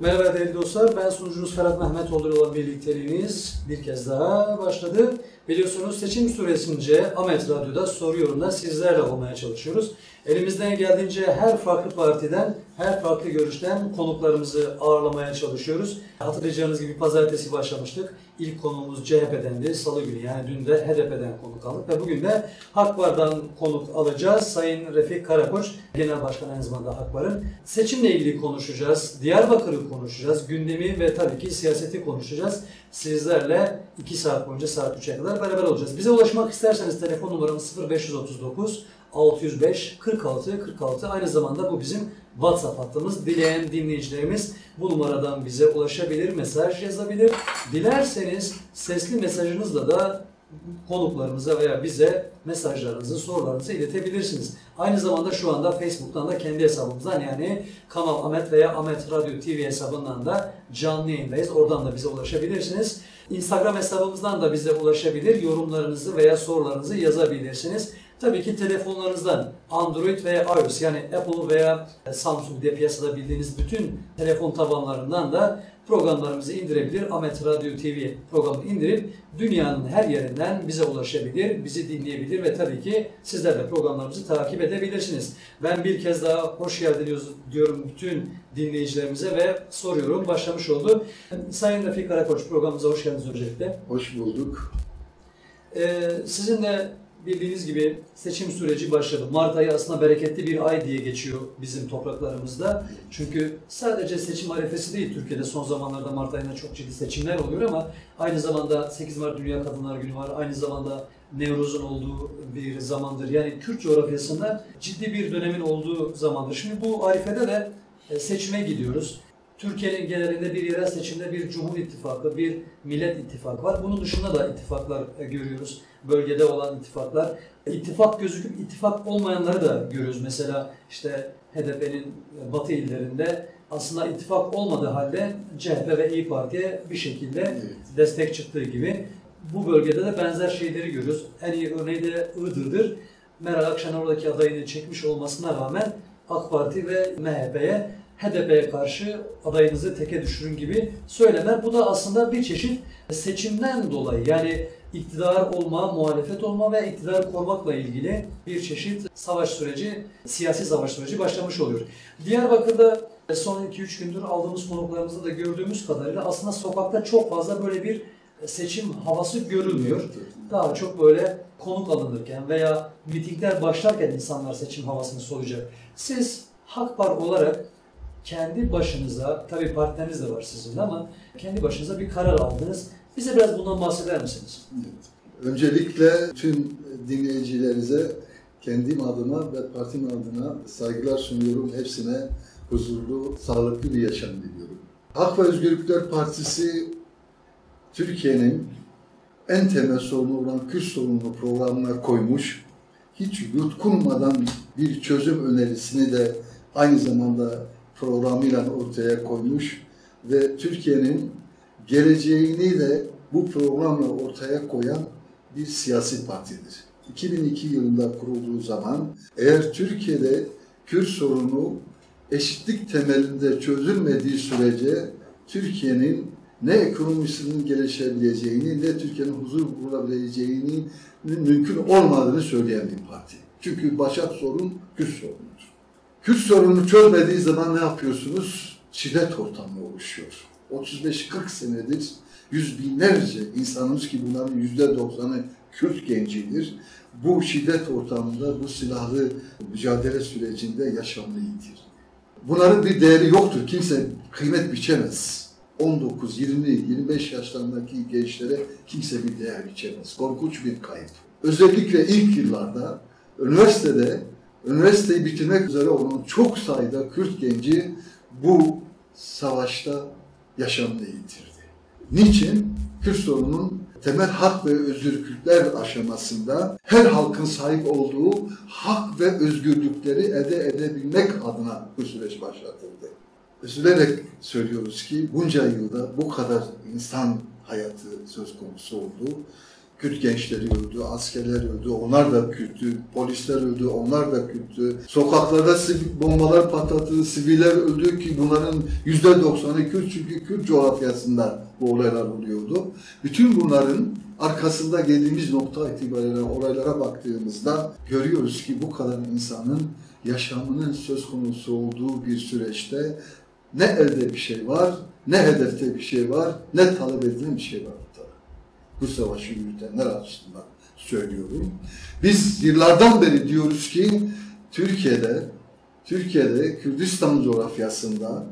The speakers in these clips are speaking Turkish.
Merhaba değerli dostlar, ben sunucunuz Ferhat Mehmetoğlu olan birlikteliğiniz bir kez daha başladı. Biliyorsunuz seçim süresince Ahmet Radyo'da soruyorumda sizlerle olmaya çalışıyoruz. Elimizden geldiğince her farklı partiden, her farklı görüşten konuklarımızı ağırlamaya çalışıyoruz. Hatırlayacağınız gibi pazartesi başlamıştık. İlk konuğumuz CHP'dendi. Salı günü yani dün de HDP'den konuk aldık ve bugün de Hakbar'dan konuk alacağız. Sayın Refik Karakoç, Genel Başkan aynı zamanda Hakbar'ın. Seçimle ilgili konuşacağız. Diyarbakır'ı konuşacağız. Gündemi ve tabii ki siyaseti konuşacağız. Sizlerle 2 saat boyunca saat 3'e kadar beraber olacağız. Bize ulaşmak isterseniz telefon numaramız 0539 605 46 46. Aynı zamanda bu bizim WhatsApp hattımız. Dileyen dinleyicilerimiz bu numaradan bize ulaşabilir, mesaj yazabilir. Dilerseniz sesli mesajınızla da konuklarımıza veya bize mesajlarınızı, sorularınızı iletebilirsiniz. Aynı zamanda şu anda Facebook'tan da kendi hesabımızdan yani Kanal Ahmet veya Ahmet Radyo TV hesabından da canlı yayındayız. Oradan da bize ulaşabilirsiniz. Instagram hesabımızdan da bize ulaşabilir. Yorumlarınızı veya sorularınızı yazabilirsiniz. Tabii ki telefonlarınızdan Android veya iOS yani Apple veya Samsung diye piyasada bildiğiniz bütün telefon tabanlarından da programlarımızı indirebilir. Ahmet Radyo TV programını indirip dünyanın her yerinden bize ulaşabilir, bizi dinleyebilir ve tabii ki sizler de programlarımızı takip edebilirsiniz. Ben bir kez daha hoş geldiniz diyorum bütün dinleyicilerimize ve soruyorum. Başlamış oldu. Sayın Refik Karakoç programımıza hoş geldiniz öncelikle. Hoş bulduk. Ee, sizinle bildiğiniz gibi seçim süreci başladı. Mart ayı aslında bereketli bir ay diye geçiyor bizim topraklarımızda. Çünkü sadece seçim arifesi değil, Türkiye'de son zamanlarda Mart ayında çok ciddi seçimler oluyor ama aynı zamanda 8 Mart Dünya Kadınlar Günü var. Aynı zamanda Nevruz'un olduğu bir zamandır. Yani Kürt coğrafyasında ciddi bir dönemin olduğu zamandır. Şimdi bu arifede de e, seçime gidiyoruz. Türkiye'nin genelinde bir yerel seçimde bir Cumhur İttifakı, bir Millet İttifakı var. Bunun dışında da ittifaklar e, görüyoruz. Bölgede olan ittifaklar. İttifak gözüküp ittifak olmayanları da görüyoruz. Mesela işte HDP'nin batı illerinde aslında ittifak olmadığı halde CHP ve İyi Parti'ye bir şekilde Evet. destek çıktığı gibi bu bölgede de benzer şeyleri görüyoruz. En iyi örneği de Iğdır'dır. Meral Akşener oradaki adayını çekmiş olmasına rağmen AK Parti ve MHP'ye HDP'ye karşı adayınızı teke düşürün gibi söylemler. Bu da aslında bir çeşit seçimden dolayı yani iktidar olma, muhalefet olma ve iktidarı korumakla ilgili bir çeşit savaş süreci, siyasi savaş süreci başlamış oluyor. Diyarbakır'da son 2-3 gündür aldığımız konuklarımızda da gördüğümüz kadarıyla aslında sokakta çok fazla böyle bir seçim havası görülmüyor. Daha çok böyle konuk alınırken veya mitingler başlarken insanlar seçim havasını soluyacak. Siz Hakbar olarak kendi başınıza, tabii partneriniz de var sizin ama kendi başınıza bir karar aldınız. Bize biraz bundan bahseder misiniz? Evet. Öncelikle tüm dinleyicilerinize kendim adıma ve partim adına saygılar sunuyorum. Hepsine huzurlu, sağlıklı bir yaşam diliyorum. Hak ve Özgürlükler Partisi Türkiye'nin en temel sorunu olan Kürt sorununu programına koymuş. Hiç yutkunmadan bir çözüm önerisini de aynı zamanda programıyla ortaya koymuş ve Türkiye'nin geleceğini de bu programla ortaya koyan bir siyasi partidir. 2002 yılında kurulduğu zaman eğer Türkiye'de Kürt sorunu eşitlik temelinde çözülmediği sürece Türkiye'nin ne ekonomisinin gelişebileceğini ne Türkiye'nin huzur bulabileceğini mümkün olmadığını söyleyen bir parti. Çünkü başat sorun Kürt sorunudur. Kürt sorununu çözmediği zaman ne yapıyorsunuz? Şiddet ortamı oluşuyor. 35-40 senedir yüz binlerce insanımız ki bunların yüzde doksanı Kürt gencidir. Bu şiddet ortamında, bu silahlı mücadele sürecinde yaşamını yitirdi. Bunların bir değeri yoktur. Kimse kıymet biçemez. 19, 20, 25 yaşlarındaki gençlere kimse bir değer biçemez. Korkunç bir kayıp. Özellikle ilk yıllarda üniversitede, üniversiteyi bitirmek üzere olan çok sayıda Kürt genci bu savaşta yaşamını yitirdi. Niçin? Kürt sorunun temel hak ve özgürlükler aşamasında her halkın sahip olduğu hak ve özgürlükleri ede edebilmek adına bu süreç başlatıldı. Üzülerek söylüyoruz ki bunca yılda bu kadar insan hayatı söz konusu oldu. Kürt gençleri öldü, askerler öldü, onlar da Kürttü, polisler öldü, onlar da Kürttü. Sokaklarda bombalar patlattı, siviller öldü ki bunların yüzde doksanı Kürt çünkü Kürt coğrafyasında bu olaylar oluyordu. Bütün bunların arkasında geldiğimiz nokta itibariyle olaylara baktığımızda görüyoruz ki bu kadar insanın yaşamının söz konusu olduğu bir süreçte ne elde bir şey var, ne hedefte bir şey var, ne talep edilen bir şey var. Bu savaşı yürütenler açısından söylüyorum. Biz yıllardan beri diyoruz ki Türkiye'de, Türkiye'de Kürdistan coğrafyasında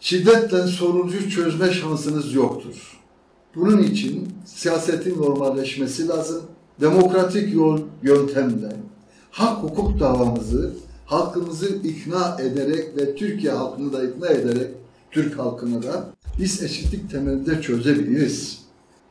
şiddetle sorunucu çözme şansınız yoktur. Bunun için siyasetin normalleşmesi lazım. Demokratik yol yöntemle hak hukuk davamızı halkımızı ikna ederek ve Türkiye halkını da ikna ederek Türk halkını da biz eşitlik temelinde çözebiliriz.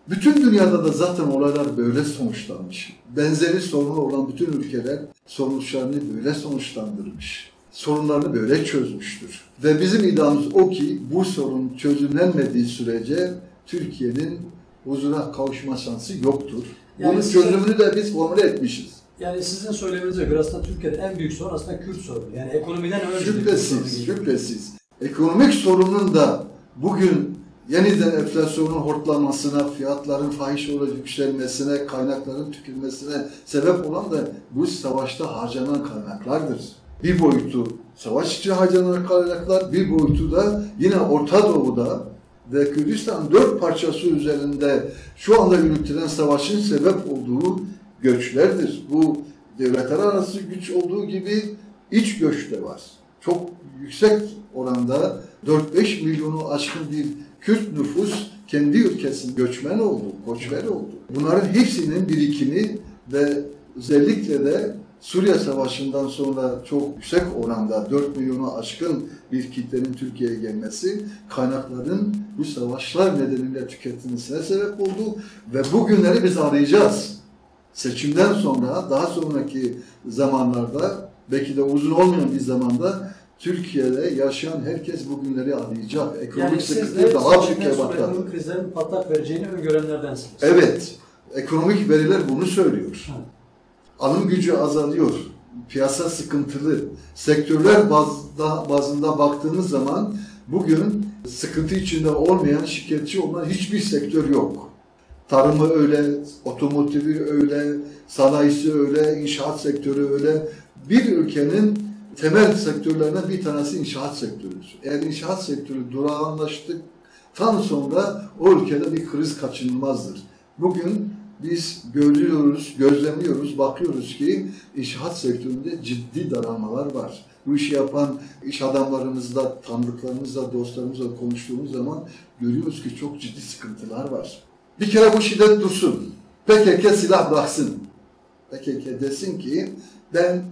Bütün dünyada da zaten olaylar böyle sonuçlanmış. Benzeri sorunu olan bütün ülkeler sonuçlarını böyle sonuçlandırmış. Sorunlarını böyle çözmüştür. Ve bizim iddiamız o ki bu sorun çözümlenmediği sürece Türkiye'nin huzura kavuşma şansı yoktur. Yani Bunun size- çözümünü de biz formüle etmişiz. Yani sizin söylemenize göre aslında Türkiye'de en büyük sorun aslında Kürt sorunu. Yani ekonomiden önce Şüphesiz, geliyor. şüphesiz. Ekonomik sorunun da bugün yeniden enflasyonun hortlamasına, fiyatların fahiş olarak yükselmesine, kaynakların tükülmesine sebep olan da bu savaşta harcanan kaynaklardır. Bir boyutu savaş için harcanan kaynaklar, bir boyutu da yine Orta Doğu'da ve Kürdistan dört parçası üzerinde şu anda yürütülen savaşın sebep olduğu göçlerdir. Bu devletler arası güç olduğu gibi iç göç de var. Çok yüksek oranda 4-5 milyonu aşkın bir Kürt nüfus kendi ülkesinin göçmen oldu, göçmen oldu. Bunların hepsinin birikimi ve özellikle de Suriye Savaşı'ndan sonra çok yüksek oranda 4 milyonu aşkın bir kitlenin Türkiye'ye gelmesi kaynakların bu savaşlar nedeniyle tüketilmesine sebep oldu ve bu günleri biz arayacağız. Seçimden sonra daha sonraki zamanlarda belki de uzun olmayan bir zamanda Türkiye'de yaşayan herkes bu günleri arayacak. Ekonomik Yani sıkıntı daha ebatlar. ekonomik krizlerin patlak vereceğini öngörenlerdensiniz. Evet, ekonomik veriler bunu söylüyor. Alım gücü azalıyor, piyasa sıkıntılı. Sektörler bazda, bazında baktığımız zaman bugün sıkıntı içinde olmayan, şikayetçi olan hiçbir sektör yok. Tarımı öyle, otomotivi öyle, sanayisi öyle, inşaat sektörü öyle. Bir ülkenin temel sektörlerinden bir tanesi inşaat sektörüdür. Eğer inşaat sektörü durağanlaştıktan sonra o ülkede bir kriz kaçınılmazdır. Bugün biz görüyoruz, gözlemliyoruz, bakıyoruz ki inşaat sektöründe ciddi daralmalar var. Bu işi yapan iş adamlarımızla, tanıdıklarımızla, dostlarımızla konuştuğumuz zaman görüyoruz ki çok ciddi sıkıntılar var. Bir kere bu şiddet dursun. PKK silah bıraksın. PKK desin ki ben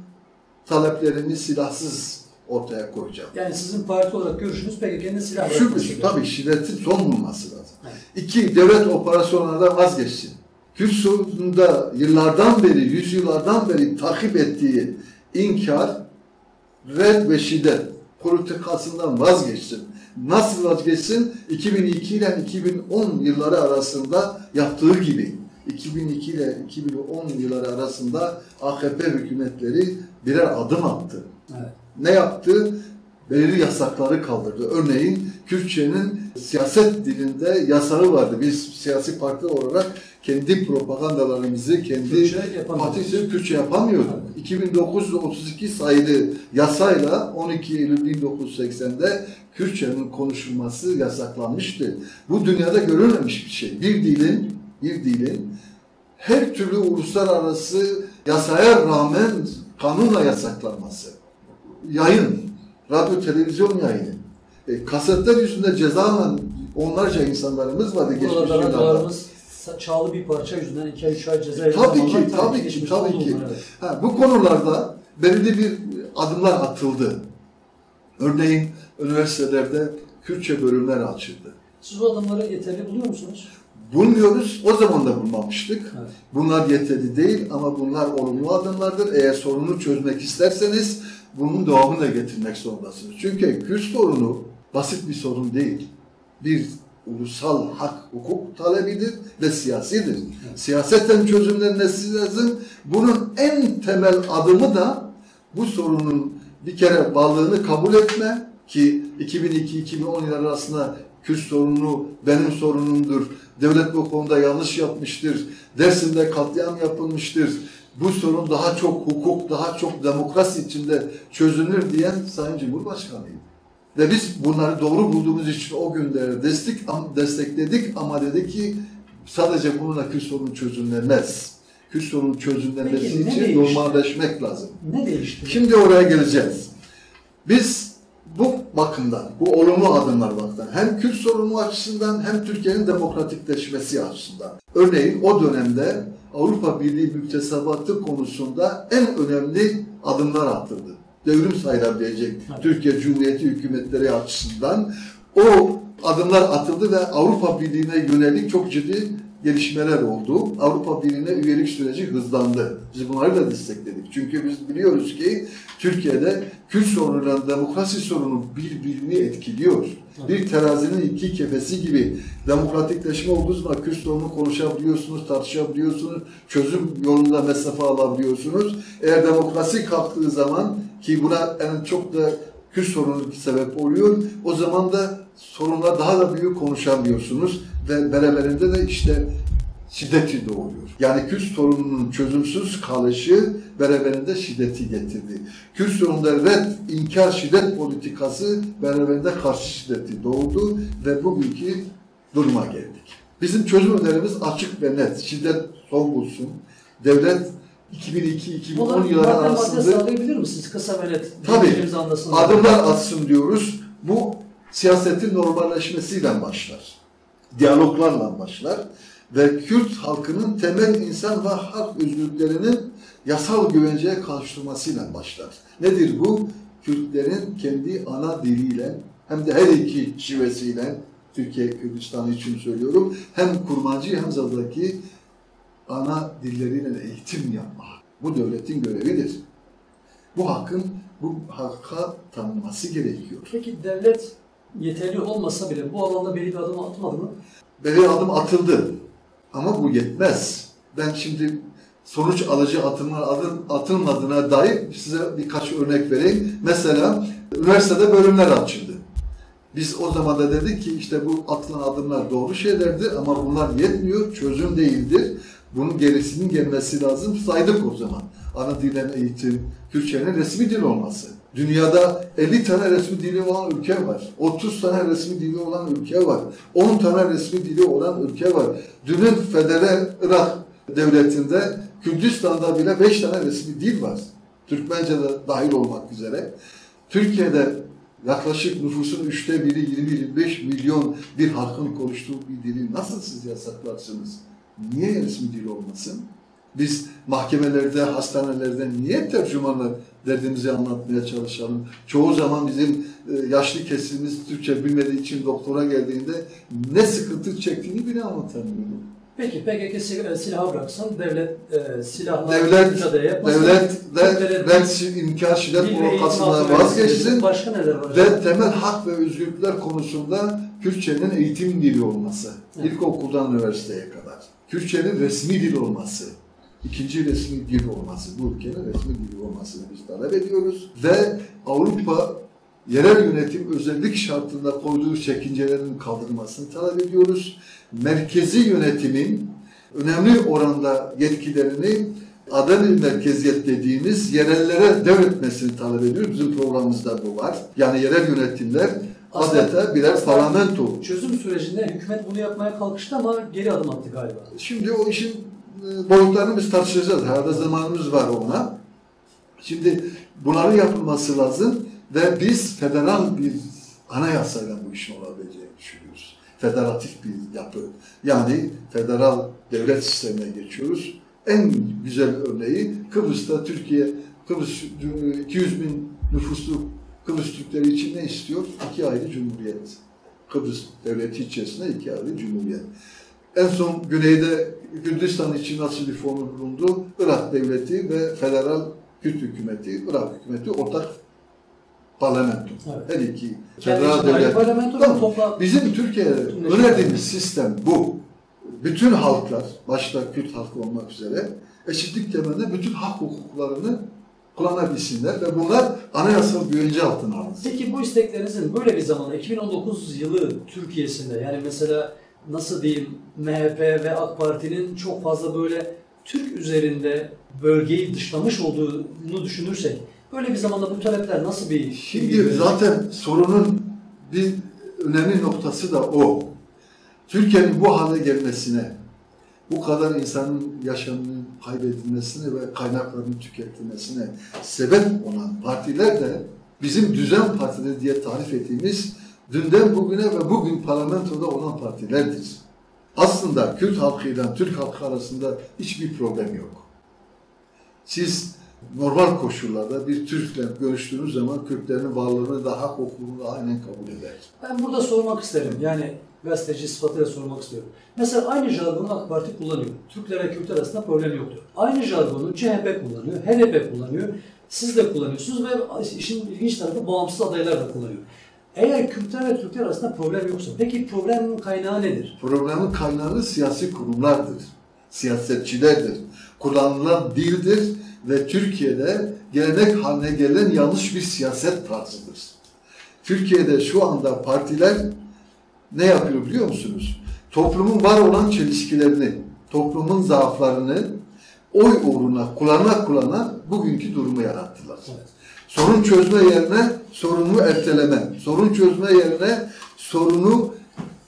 taleplerimi silahsız ortaya koyacağım. Yani sizin parti olarak görüşünüz PKK'nın silah bırakması. tabii şiddetin son bulması lazım. Evet. İki, devlet operasyonlardan vazgeçsin. Kürt sorununda yıllardan beri, yüzyıllardan beri takip ettiği inkar, red ve şiddet politikasından vazgeçsin. Nasıl vazgeçsin? 2002 ile 2010 yılları arasında yaptığı gibi. 2002 ile 2010 yılları arasında AKP hükümetleri birer adım attı. Evet. Ne yaptı? Belirli yasakları kaldırdı. Örneğin Kürtçenin siyaset dilinde yasağı vardı. Biz siyasi parti olarak kendi propagandalarımızı, kendi Kürtçe yapamıyoruz. partisi Kürtçe yapamıyordu. 2932 sayılı yasayla 12 Eylül 1980'de Kürtçenin konuşulması yasaklanmıştı. Bu dünyada görülmemiş bir şey. Bir dilin, bir dilin her türlü uluslararası yasaya rağmen kanunla yasaklanması. Yayın, radyo, televizyon yayını. E, kasetler yüzünde cezala onlarca insanlarımız vardı geçmiş yıllarda. çağlı bir parça yüzünden 2 ay 3 ay ceza Tabii yedi. ki, tabii ki, tabii ki. evet. Ha, bu konularda belirli bir adımlar atıldı. Örneğin üniversitelerde Kürtçe bölümler açıldı. Siz bu adımları yeterli buluyor musunuz? Bulmuyoruz, o zaman da bulmamıştık. Evet. Bunlar yeterli değil ama bunlar olumlu adımlardır. Eğer sorunu çözmek isterseniz bunun devamını da getirmek zorundasınız. Çünkü Kürt sorunu basit bir sorun değil. Bir ulusal hak, hukuk talebidir ve siyasidir. Siyaseten çözümlenmesi lazım. Bunun en temel adımı da bu sorunun bir kere varlığını kabul etme ki 2002-2010 yılları arasında Kürt sorunu benim sorunumdur. Devlet bu konuda yanlış yapmıştır. Dersim'de katliam yapılmıştır. Bu sorun daha çok hukuk, daha çok demokrasi içinde çözülür diyen Sayın Cumhurbaşkanıydı. Ve biz bunları doğru bulduğumuz için o günleri destek, destekledik ama dedi ki sadece bununla Kürt sorunu çözümlenmez. Kürt sorunu çözümlenmesi Peki, için değişti? normalleşmek lazım. Ne değişti? Şimdi oraya geleceğiz. Biz bakımdan, bu olumlu adımlar bakımdan hem Kürt sorunu açısından hem Türkiye'nin demokratikleşmesi açısından. Örneğin o dönemde Avrupa Birliği müktesebatı konusunda en önemli adımlar atıldı. Devrim sayılabilecek. Türkiye Cumhuriyeti hükümetleri açısından o adımlar atıldı ve Avrupa Birliği'ne yönelik çok ciddi gelişmeler oldu. Avrupa Birliği'ne üyelik süreci hızlandı. Biz bunları da destekledik. Çünkü biz biliyoruz ki Türkiye'de Kürt sorunuyla demokrasi sorunu birbirini etkiliyor. Bir terazinin iki kefesi gibi demokratikleşme olduğu zaman Kürt sorunu konuşabiliyorsunuz, tartışabiliyorsunuz, çözüm yolunda mesafe alabiliyorsunuz. Eğer demokrasi kalktığı zaman ki buna en çok da Kürt sorunu sebep oluyor, o zaman da sorunlar daha da büyük konuşamıyorsunuz ve beraberinde de işte şiddeti doğuruyor. Yani Kürt sorununun çözümsüz kalışı beraberinde şiddeti getirdi. Kürt sorununda red, inkar, şiddet politikası beraberinde karşı şiddeti doğdu ve bugünkü duruma geldik. Bizim çözüm önerimiz açık ve net. Şiddet son bulsun. Devlet 2002-2010 Bunları yılları arasında sağlayabilir misiniz? Kısa ve net. Tabii. adımlar atsın diyoruz. Bu siyasetin normalleşmesiyle başlar. Diyaloglarla başlar. Ve Kürt halkının temel insan ve hak özgürlüklerinin yasal güvenceye kavuşturmasıyla başlar. Nedir bu? Kürtlerin kendi ana diliyle hem de her iki şivesiyle Türkiye Kürdistan için söylüyorum hem kurmancı hem zadaki ana dilleriyle eğitim yapma. Bu devletin görevidir. Bu hakkın bu hakka tanınması gerekiyor. Peki devlet yeterli olmasa bile bu alanda belli bir adım atmadı mı? Belli adım atıldı. Ama bu yetmez. Ben şimdi sonuç alıcı atılma, adım, atılmadığına dair size birkaç örnek vereyim. Mesela üniversitede bölümler açıldı. Biz o zaman da dedik ki işte bu atılan adımlar doğru şeylerdi ama bunlar yetmiyor, çözüm değildir. Bunun gerisinin gelmesi lazım. Saydık o zaman. Ana dilden eğitim, Kürtçenin resmi dil olması. Dünyada 50 tane resmi dili olan ülke var. 30 tane resmi dili olan ülke var. 10 tane resmi dili olan ülke var. Dünün Federal Irak devletinde Kürdistan'da bile 5 tane resmi dil var. Türkmence de dahil olmak üzere. Türkiye'de yaklaşık nüfusun üçte biri 20-25 milyon bir halkın konuştuğu bir dili nasıl siz yasaklarsınız? Niye resmi dil olmasın? Biz mahkemelerde, hastanelerde niye tercümanla derdimizi anlatmaya çalışalım? Çoğu zaman bizim e, yaşlı kesimimiz Türkçe bilmediği için doktora geldiğinde ne sıkıntı çektiğini bile anlatamıyor. Peki PKK sil- silahı bıraksın, devlet e, silahla Devlet, mücadele yapmasın. devlet de red, inkar, şiddet provokasından vazgeçsin. Başka neler var? ve temel hak ve özgürlükler konusunda Kürtçenin eğitim dili olması. Evet. İlkokuldan üniversiteye kadar. Kürtçenin resmi dil olması. ikinci resmi dil olması. Bu ülkenin resmi dili olmasını biz talep ediyoruz. Ve Avrupa yerel yönetim özellik şartında koyduğu çekincelerin kaldırılmasını talep ediyoruz. Merkezi yönetimin önemli oranda yetkilerini adil merkeziyet dediğimiz yerellere devretmesini talep ediyoruz. Bizim programımızda bu var. Yani yerel yönetimler adeta birer parlamento. Çözüm sürecinde hükümet bunu yapmaya kalkıştı ama geri adım attı galiba. Şimdi o işin e, boyutlarını biz tartışacağız. Herhalde zamanımız var ona. Şimdi bunların yapılması lazım ve biz federal bir anayasayla bu işin olabileceğini düşünüyoruz. Federatif bir yapı. Yani federal devlet sistemine geçiyoruz. En güzel örneği Kıbrıs'ta Türkiye, Kıbrıs e, 200 bin nüfuslu Kıbrıs Türkleri için ne istiyor? İki ayrı cumhuriyet. Kıbrıs devleti içerisinde iki ayrı cumhuriyet. En son güneyde Kürdistan için nasıl bir fonu bulundu? Irak devleti ve federal Kürt hükümeti, Irak hükümeti ortak parlamento. Evet. Her iki federal ayrı devlet. Tamam. topla Bizim Türkiye'de önerdiğimiz sistem bu. Bütün halklar, başta Kürt halkı olmak üzere, eşitlik temelinde bütün hak hukuklarını kullanabilsinler ve bunlar anayasal güvence altına alınsın. Peki bu isteklerinizin böyle bir zamanda 2019 yılı Türkiye'sinde yani mesela nasıl diyeyim MHP ve AK Parti'nin çok fazla böyle Türk üzerinde bölgeyi dışlamış olduğunu düşünürsek böyle bir zamanda bu talepler nasıl bir Şimdi zaten sorunun bir önemli noktası da o. Türkiye'nin bu hale gelmesine, bu kadar insanın yaşamının kaybedilmesine ve kaynaklarının tüketilmesine sebep olan partiler de bizim düzen partileri diye tarif ettiğimiz dünden bugüne ve bugün parlamentoda olan partilerdir. Aslında Kürt halkıyla Türk halkı arasında hiçbir problem yok. Siz normal koşullarda bir Türk'le görüştüğünüz zaman Kürtlerin varlığını da hak hukukunu aynen kabul eder. Ben burada sormak isterim. Yani gazeteci sıfatıyla sormak istiyorum. Mesela aynı jargonu AK Parti kullanıyor. Türkler ve Kürtler arasında problem yoktur. Aynı jargonu CHP kullanıyor, HDP kullanıyor. Siz de kullanıyorsunuz ve işin ilginç tarafı bağımsız adaylar da kullanıyor. Eğer Kürtler ve Türkler arasında problem yoksa peki problemin kaynağı nedir? Problemin kaynağı siyasi kurumlardır, siyasetçilerdir. Kullanılan dildir ve Türkiye'de gelenek haline gelen yanlış bir siyaset tarzıdır. Türkiye'de şu anda partiler ne yapıyor biliyor musunuz? Toplumun var olan çelişkilerini, toplumun zaaflarını oy uğruna kullana kullana bugünkü durumu yarattılar. Evet. Sorun çözme yerine sorunu erteleme, sorun çözme yerine sorunu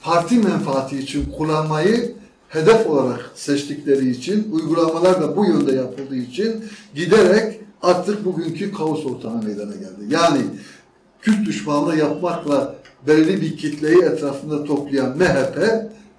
parti menfaati için kullanmayı hedef olarak seçtikleri için, uygulamalar da bu yönde yapıldığı için giderek artık bugünkü kaos ortamı meydana geldi. Yani Kürt düşmanlığı yapmakla belli bir kitleyi etrafında toplayan MHP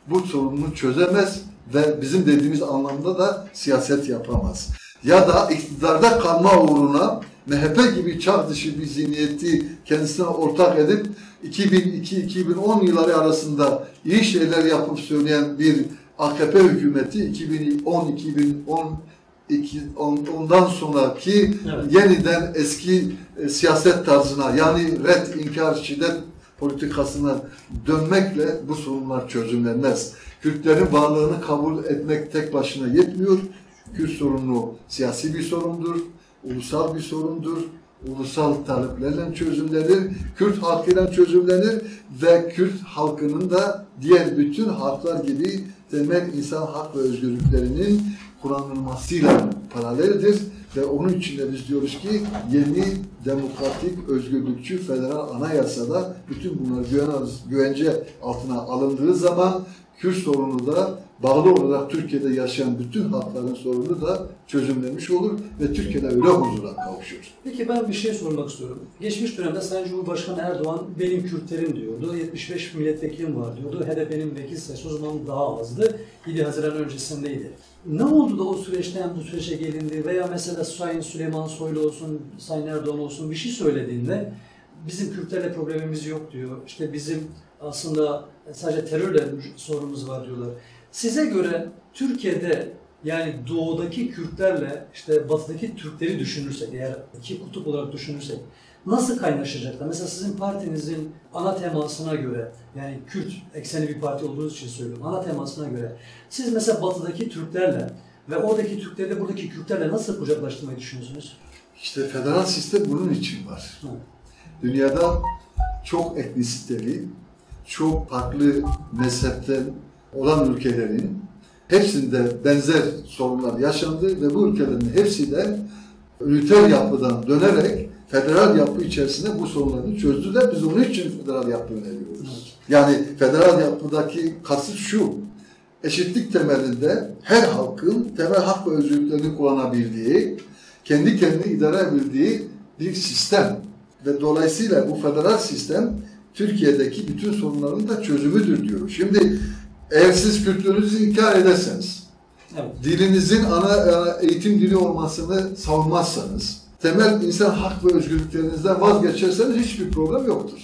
bu sorunu çözemez ve bizim dediğimiz anlamda da siyaset yapamaz. Ya da iktidarda kalma uğruna MHP gibi çağ dışı bir zihniyeti kendisine ortak edip 2002-2010 yılları arasında iyi şeyler yapıp söyleyen bir AKP hükümeti 2010-2010 ondan sonraki Evet. yeniden eski e, siyaset tarzına yani red, inkar, şiddet politikasına dönmekle bu sorunlar çözümlenmez. Kürtlerin varlığını kabul etmek tek başına yetmiyor. Kürt sorunu siyasi bir sorundur, ulusal bir sorundur. Ulusal taleplerle çözümlenir, Kürt halkıyla çözümlenir ve Kürt halkının da diğer bütün halklar gibi temel insan hak ve özgürlüklerinin kullanılmasıyla paraleldir ve onun için de biz diyoruz ki yeni demokratik, özgürlükçü federal anayasada bütün bunlar güven- güvence altına alındığı zaman Kürt sorunu da bağlı olarak Türkiye'de yaşayan bütün halkların sorunu da çözümlenmiş olur ve Türkiye'de öyle huzura kavuşur. Peki ben bir şey sormak istiyorum. Geçmiş dönemde Sayın Cumhurbaşkanı Erdoğan benim Kürtlerim diyordu. 75 milletvekilim var diyordu. HDP'nin vekil sayısı o zaman daha azdı. 7 Haziran öncesindeydi. Ne oldu da o süreçten bu süreçe gelindi veya mesela Sayın Süleyman Soylu olsun, Sayın Erdoğan olsun bir şey söylediğinde bizim Kürtlerle problemimiz yok diyor. İşte bizim aslında sadece terörle sorunumuz var diyorlar. Size göre Türkiye'de yani doğudaki Kürtlerle işte batıdaki Türkleri düşünürsek, eğer iki kutup olarak düşünürsek nasıl kaynaşacaklar? Mesela sizin partinizin ana temasına göre, yani Kürt ekseni bir parti olduğunuz için söylüyorum, ana temasına göre siz mesela batıdaki Türklerle ve oradaki Türkleri de buradaki Kürtlerle nasıl kucaklaştırmayı düşünüyorsunuz? İşte federal sistem bunun için var. Evet. Dünyada çok etnisiteli, çok farklı mezhepten olan ülkelerin hepsinde benzer sorunlar yaşandı ve bu ülkelerin hepsi de üniter yapıdan dönerek federal yapı içerisinde bu sorunları çözdüler. Biz onun için federal yapı öneriyoruz. Yani federal yapıdaki kasıt şu, eşitlik temelinde her halkın temel hak ve özgürlüklerini kullanabildiği, kendi kendini idare edebildiği bir sistem. Ve dolayısıyla bu federal sistem Türkiye'deki bütün sorunların da çözümüdür diyor. Şimdi eğer siz Kürtlüğünüzü inkar ederseniz, Evet. dilinizin ana eğitim dili olmasını savunmazsanız, temel insan hak ve özgürlüklerinizden vazgeçerseniz hiçbir problem yoktur.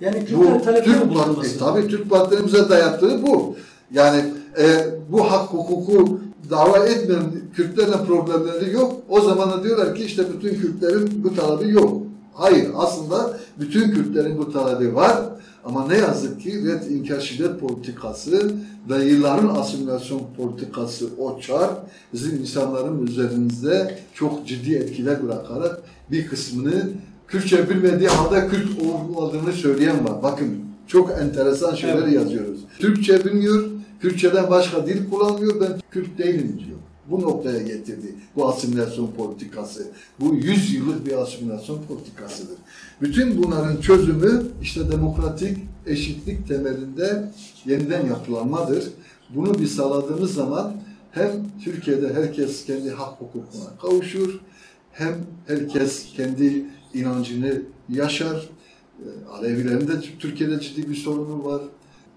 Yani Bu Kürtler talepte mi Türk bulunması? Parti, tabii Türk partilerimize dayattığı bu. Yani e, bu hak hukuku dava etmeyen Kürtlerle problemleri yok. O zaman da diyorlar ki işte bütün Kürtlerin bu talebi yok. Hayır, aslında bütün Kürtlerin bu talebi var. Ama ne yazık ki red inkar şiddet politikası ve yılların asimilasyon politikası o çar bizim insanların üzerinde çok ciddi etkiler bırakarak bir kısmını Kürtçe bilmediği halde Kürt olmadığını söyleyen var. Bakın çok enteresan şeyler Evet. yazıyoruz. Türkçe bilmiyor, Kürtçeden başka dil kullanmıyor, ben Kürt değilim diyor. Bu noktaya getirdi bu asimilasyon politikası. Bu 100 yıllık bir asimilasyon politikasıdır. Bütün bunların çözümü işte demokratik eşitlik temelinde yeniden yapılanmadır. Bunu bir sağladığımız zaman hem Türkiye'de herkes kendi hak hukukuna kavuşur, hem herkes kendi inancını yaşar. Ee, Alevilerin de Türkiye'de ciddi bir sorunu var.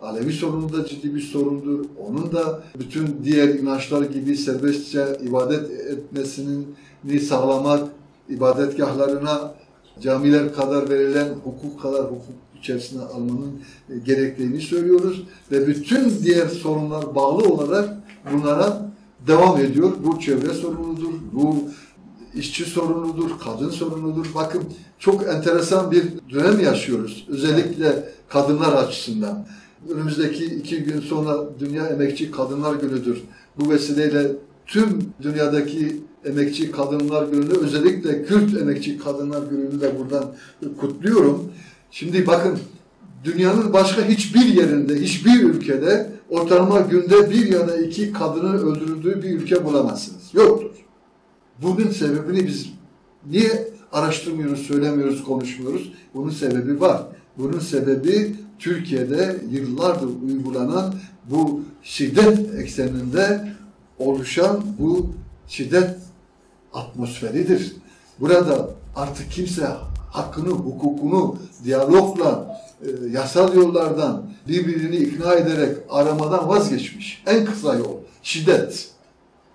Alevi sorunu da ciddi bir sorundur. Onun da bütün diğer inançlar gibi serbestçe ibadet etmesini sağlamak, ibadetgahlarına camiler kadar verilen hukuk kadar hukuk içerisine almanın e, gerektiğini söylüyoruz. Ve bütün diğer sorunlar bağlı olarak bunlara devam ediyor. Bu çevre sorunudur, bu işçi sorunudur, kadın sorunudur. Bakın çok enteresan bir dönem yaşıyoruz. Özellikle kadınlar açısından. Önümüzdeki iki gün sonra Dünya Emekçi Kadınlar Günü'dür. Bu vesileyle tüm dünyadaki emekçi kadınlar gününü özellikle Kürt emekçi kadınlar gününü de buradan kutluyorum. Şimdi bakın dünyanın başka hiçbir yerinde, hiçbir ülkede ortalama günde bir ya da iki kadının öldürüldüğü bir ülke bulamazsınız. Yoktur. Bunun sebebini biz niye araştırmıyoruz, söylemiyoruz, konuşmuyoruz? Bunun sebebi var. Bunun sebebi Türkiye'de yıllardır uygulanan bu şiddet ekseninde oluşan bu şiddet atmosferidir. Burada artık kimse hakkını, hukukunu diyalogla, e, yasal yollardan birbirini ikna ederek aramadan vazgeçmiş. En kısa yol şiddet.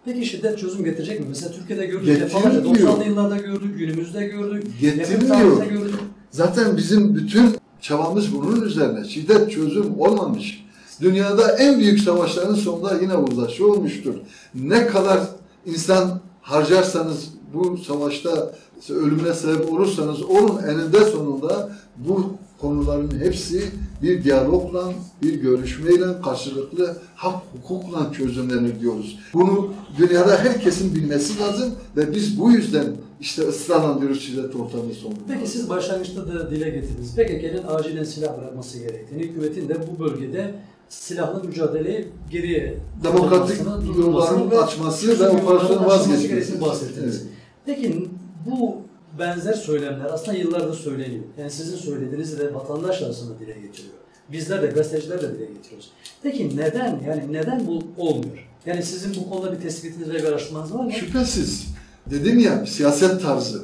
Peki şiddet çözüm getirecek mi? Mesela Türkiye'de gördük defalarca 90'lı yıllarda gördük, günümüzde gördük, Getirmiyor. yakın tarihte gördük. Zaten bizim bütün çabamız bunun üzerine. Şiddet çözüm olmamış. Dünyada en büyük savaşların sonunda yine uzlaşı olmuştur. Ne kadar insan harcarsanız bu savaşta ölümüne sebep olursanız onun eninde sonunda bu konuların hepsi bir diyalogla, bir görüşmeyle, karşılıklı hak hukukla çözümlenir diyoruz. Bunu dünyada herkesin bilmesi lazım ve biz bu yüzden işte ısrarla diyoruz şiddet ortamı sonunda. Peki siz başlangıçta da dile getirdiniz. PKK'nın acilen silah bırakması gerektiğini, hükümetin de bu bölgede silahlı mücadeleyi geriye Demokratik yolların açması ve açılması vazgeçmesi. bahsettiniz. Evet. Peki bu benzer söylemler aslında yıllardır söyleniyor. Yani sizin söylediğinizi de vatandaş arasında dile getiriyor. Bizler de gazeteciler de dile getiriyoruz. Peki neden yani neden bu olmuyor? Yani sizin bu konuda bir tespitiniz ve bir araştırmanız var mı? Şüphesiz. Dedim ya siyaset tarzı.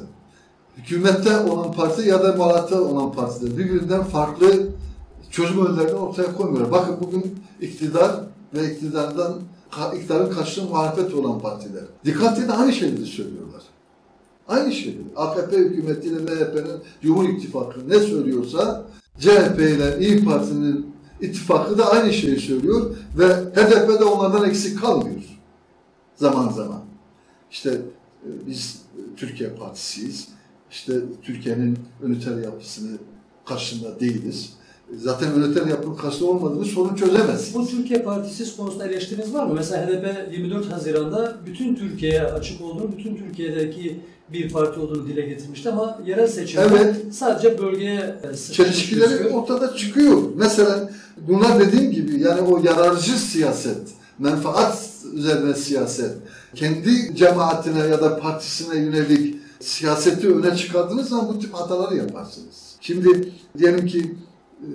Hükümette olan parti ya da muhalefette olan partiler birbirinden farklı çözüm önerilerini ortaya koymuyorlar. Bakın bugün iktidar ve iktidardan iktidarın karşılığı muhalefet olan partiler. Dikkat edin aynı şeyleri söylüyorlar. Aynı şeyleri. AKP hükümetiyle MHP'nin Cumhur İttifakı ne söylüyorsa CHP ile İYİ Parti'nin ittifakı da aynı şeyi söylüyor ve HDP de onlardan eksik kalmıyor zaman zaman. İşte e, biz e, Türkiye Partisiyiz. İşte Türkiye'nin üniter yapısını karşısında değiliz. E, Zaten üniter yapının karşısında olmadığını sorun çözemez. Bu Türkiye Partisi konusunda eleştiriniz var mı? Mesela HDP 24 Haziran'da bütün Türkiye'ye açık olduğunu, bütün Türkiye'deki bir parti olduğunu dile getirmişti ama yerel seçimde Evet. sadece bölgeye e, Çelişkileri gözüküyor. ortada çıkıyor. Mesela bunlar dediğim gibi yani o yararcı siyaset, menfaat üzerine siyaset, kendi cemaatine ya da partisine yönelik siyaseti öne çıkardığınız zaman bu tip hataları yaparsınız. Şimdi diyelim ki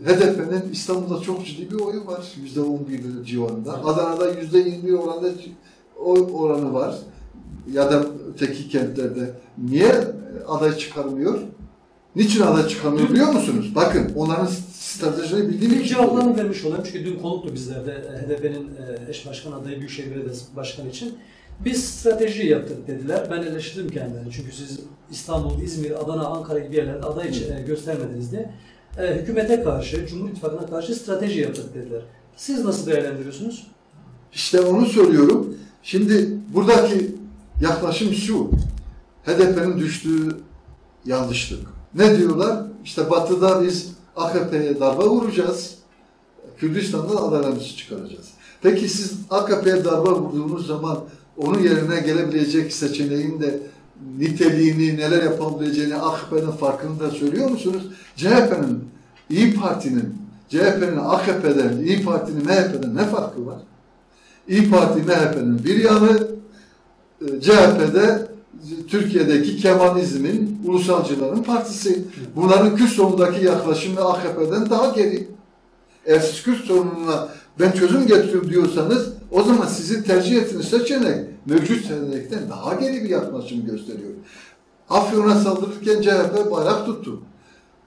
HDP'nin İstanbul'da çok ciddi bir oyu var. Yüzde on bir civarında. Adana'da yüzde yirmi oranda oy oranı var. Ya da öteki kentlerde. Niye aday çıkarmıyor? Niçin aday çıkarmıyor biliyor musunuz? Bakın onların stratejilerini bildiğim için cevaplarını vermiş olayım çünkü dün konuktu bizlerde e, HDP'nin e, eş başkan adayı Büyükşehir Belediyesi Başkanı için. Biz strateji yaptık dediler. Ben eleştirdim kendilerini çünkü siz İstanbul, İzmir, Adana, Ankara gibi yerlerde aday için, e, göstermediniz diye. Hükümete karşı, Cumhur İttifakı'na karşı strateji yaptık dediler. Siz nasıl değerlendiriyorsunuz? İşte onu söylüyorum. Şimdi buradaki yaklaşım şu. HDP'nin düştüğü yanlışlık. Ne diyorlar? İşte batıda biz AKP'ye darbe vuracağız. Kürdistan'da adalarımızı çıkaracağız. Peki siz AKP'ye darbe vurduğunuz zaman onun yerine gelebilecek seçeneğin de niteliğini, neler yapabileceğini AKP'nin farkını da söylüyor musunuz? CHP'nin, İyi Parti'nin, CHP'nin AKP'den, İyi Parti'nin MHP'den ne farkı var? İyi Parti MHP'nin bir yanı, CHP'de Türkiye'deki Kemalizmin, ulusalcıların partisi. Bunların Kürt sorunundaki yaklaşımı AKP'den daha geri. Eğer siz Kürt sorununa ben çözüm getiriyorum diyorsanız o zaman sizin tercih ettiğiniz seçenek mevcut seçenekten daha geri bir yaklaşım gösteriyor. Afyon'a saldırırken CHP bayrak tuttu.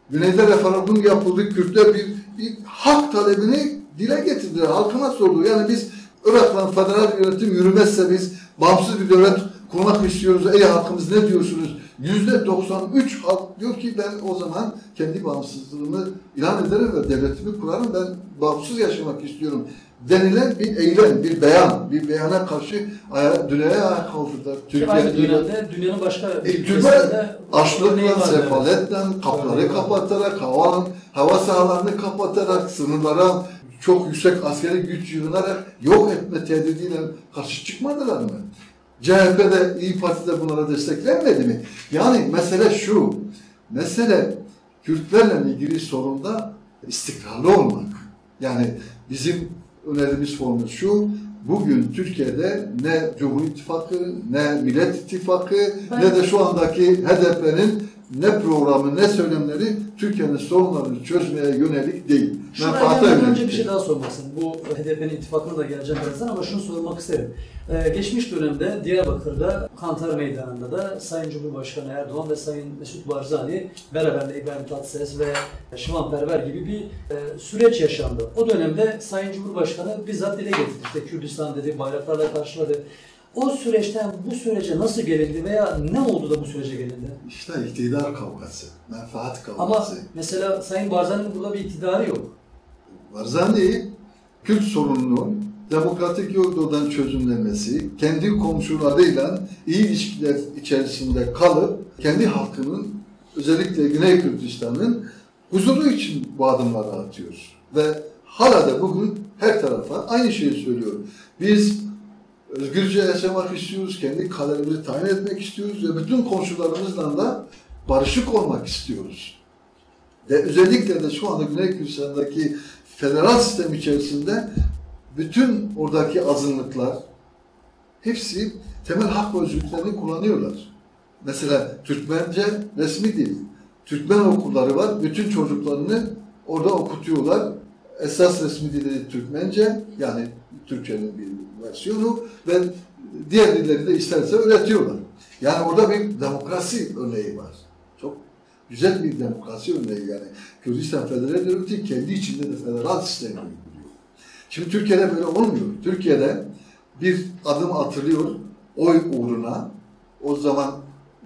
Güneyde referandum yapıldı. Kürtler bir, bir hak talebini dile getirdiler. Halkına sordu. Yani biz Irak'tan federal yönetim yürümezse biz bağımsız bir devlet kurmak istiyoruz. Ey halkımız ne diyorsunuz? Yüzde 93 halk diyor ki ben o zaman kendi bağımsızlığımı ilan ederim ve devletimi kurarım. Ben bağımsız yaşamak istiyorum. Denilen bir eylem, bir beyan, bir beyana karşı aya, dünyaya ayak kaldırdılar. Ki aynı dönemde dünyanın başka E, ülkesinde açlıkla, sefaletle, kapları kapatarak, hava, hava sahalarını kapatarak, sınırlara çok yüksek askeri güç yığınarak yok etme tehdidiyle karşı çıkmadılar mı? CHP'de, İyi Parti'de bunlara desteklenmedi mi? Yani mesele şu, mesele Kürtlerle ilgili sorunda istikrarlı olmak. Yani bizim önerimiz formül şu, bugün Türkiye'de ne Cumhur İttifakı, ne Millet İttifakı, Ben- ne de şu andaki HDP'nin ne programı, ne söylemleri Türkiye'nin sorunlarını çözmeye yönelik değil. Şuraya gelmeden önce bir şey daha istedim. Bu HDP'nin ittifakına da geleceğim birazdan ama şunu sormak isterim. Ee, geçmiş dönemde Diyarbakır'da Kantar Meydanı'nda da Sayın Cumhurbaşkanı Erdoğan ve Sayın Mesut Barzani beraberinde İbrahim Tatlıses ve Şivan Perver gibi bir e, süreç yaşandı. O dönemde Sayın Cumhurbaşkanı bizzat dile getirdi. İşte Kürdistan dedi, bayraklarla karşıladı. O süreçten bu sürece nasıl gelindi veya ne oldu da bu sürece gelindi? İşte iktidar kavgası, menfaat Ama kavgası. mesela Sayın Barzani'nin burada bir iktidarı yok. Barzani, Kürt sorununun demokratik yoldan çözümlemesi, kendi komşularıyla iyi ilişkiler içerisinde kalıp, kendi halkının, özellikle Güney Kürdistan'ın huzuru için bu adımları atıyor. Ve hala da bugün her tarafa aynı şeyi söylüyor. Biz özgürce yaşamak istiyoruz, kendi kaderimizi tayin etmek istiyoruz ve bütün komşularımızla da barışık olmak istiyoruz. Ve özellikle de şu anda Güney Kürdistan'daki federal sistem içerisinde bütün oradaki azınlıklar hepsi temel hak ve özgürlüklerini kullanıyorlar. Mesela Türkmence resmi dil. Türkmen okulları var. Bütün çocuklarını orada okutuyorlar. Esas resmi dili Türkmence yani Türkçenin bir versiyonu ve diğer dilleri de isterse öğretiyorlar. Yani orada bir demokrasi örneği var. Çok güzel bir demokrasi örneği yani. Kürdistan Federal Devleti kendi içinde de federal sistemi uyguluyor. Şimdi Türkiye'de böyle olmuyor. Türkiye'de bir adım atılıyor oy uğruna. O zaman